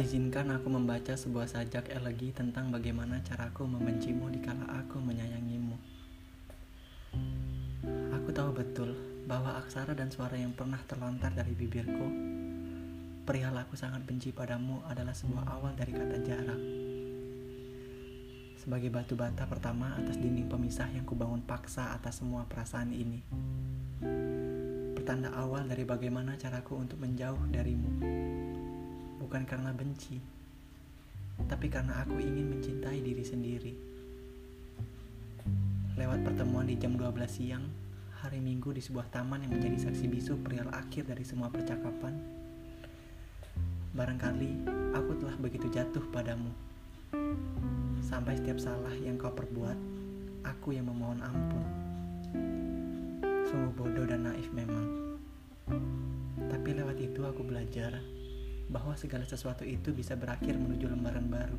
Izinkan aku membaca sebuah sajak elegi tentang bagaimana caraku membencimu dikala aku menyayangimu. Aku tahu betul bahwa aksara dan suara yang pernah terlontar dari bibirku perihal aku sangat benci padamu adalah sebuah awal dari kata jarak. Sebagai batu bata pertama atas dinding pemisah yang kubangun paksa atas semua perasaan ini. Pertanda awal dari bagaimana caraku untuk menjauh darimu bukan karena benci, tapi karena aku ingin mencintai diri sendiri. Lewat pertemuan di jam 12 siang, hari Minggu di sebuah taman yang menjadi saksi bisu perihal akhir dari semua percakapan, barangkali aku telah begitu jatuh padamu. Sampai setiap salah yang kau perbuat, aku yang memohon ampun. Sungguh bodoh dan naif memang. Tapi lewat itu aku belajar bahwa segala sesuatu itu bisa berakhir menuju lembaran baru.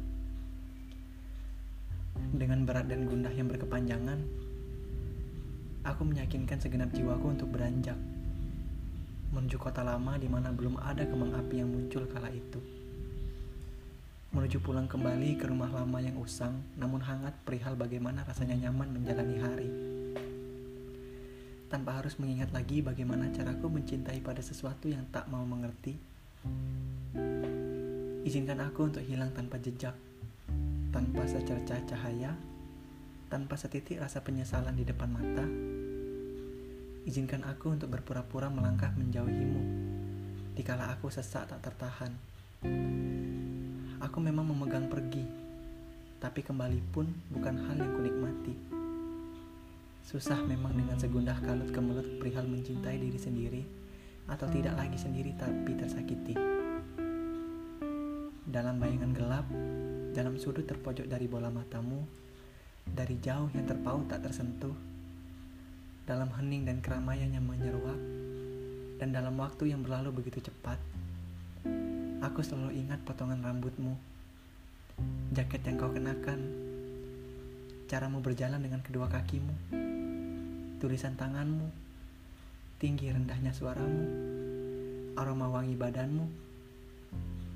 Dengan berat dan gundah yang berkepanjangan, aku meyakinkan segenap jiwaku untuk beranjak menuju kota lama di mana belum ada kembang api yang muncul kala itu. Menuju pulang kembali ke rumah lama yang usang, namun hangat perihal bagaimana rasanya nyaman menjalani hari. Tanpa harus mengingat lagi bagaimana caraku mencintai pada sesuatu yang tak mau mengerti Izinkan aku untuk hilang tanpa jejak, tanpa secercah cahaya, tanpa setitik rasa penyesalan di depan mata. Izinkan aku untuk berpura-pura melangkah menjauhimu, dikala aku sesak tak tertahan. Aku memang memegang pergi, tapi kembali pun bukan hal yang kunikmati. Susah memang dengan segundah kalut kemelut perihal mencintai diri sendiri, atau tidak lagi sendiri tapi tersakiti. Dalam bayangan gelap, dalam sudut terpojok dari bola matamu, dari jauh yang terpaut tak tersentuh, dalam hening dan keramaian yang menyeruak, dan dalam waktu yang berlalu begitu cepat, aku selalu ingat potongan rambutmu, jaket yang kau kenakan, caramu berjalan dengan kedua kakimu, tulisan tanganmu, tinggi rendahnya suaramu, aroma wangi badanmu,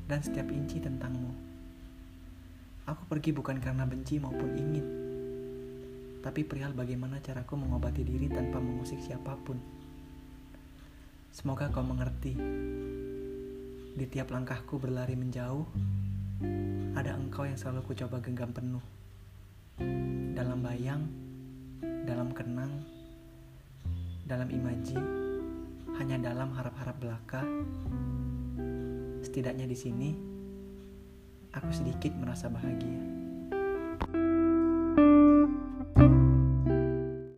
dan setiap inci tentangmu. Aku pergi bukan karena benci maupun ingin, tapi perihal bagaimana caraku mengobati diri tanpa mengusik siapa pun. Semoga kau mengerti. Di tiap langkahku berlari menjauh, ada engkau yang selalu kucoba genggam penuh. Dalam bayang, dalam kenang, dalam imaji, hanya dalam harap-harap belaka. Setidaknya di sini, aku sedikit merasa bahagia.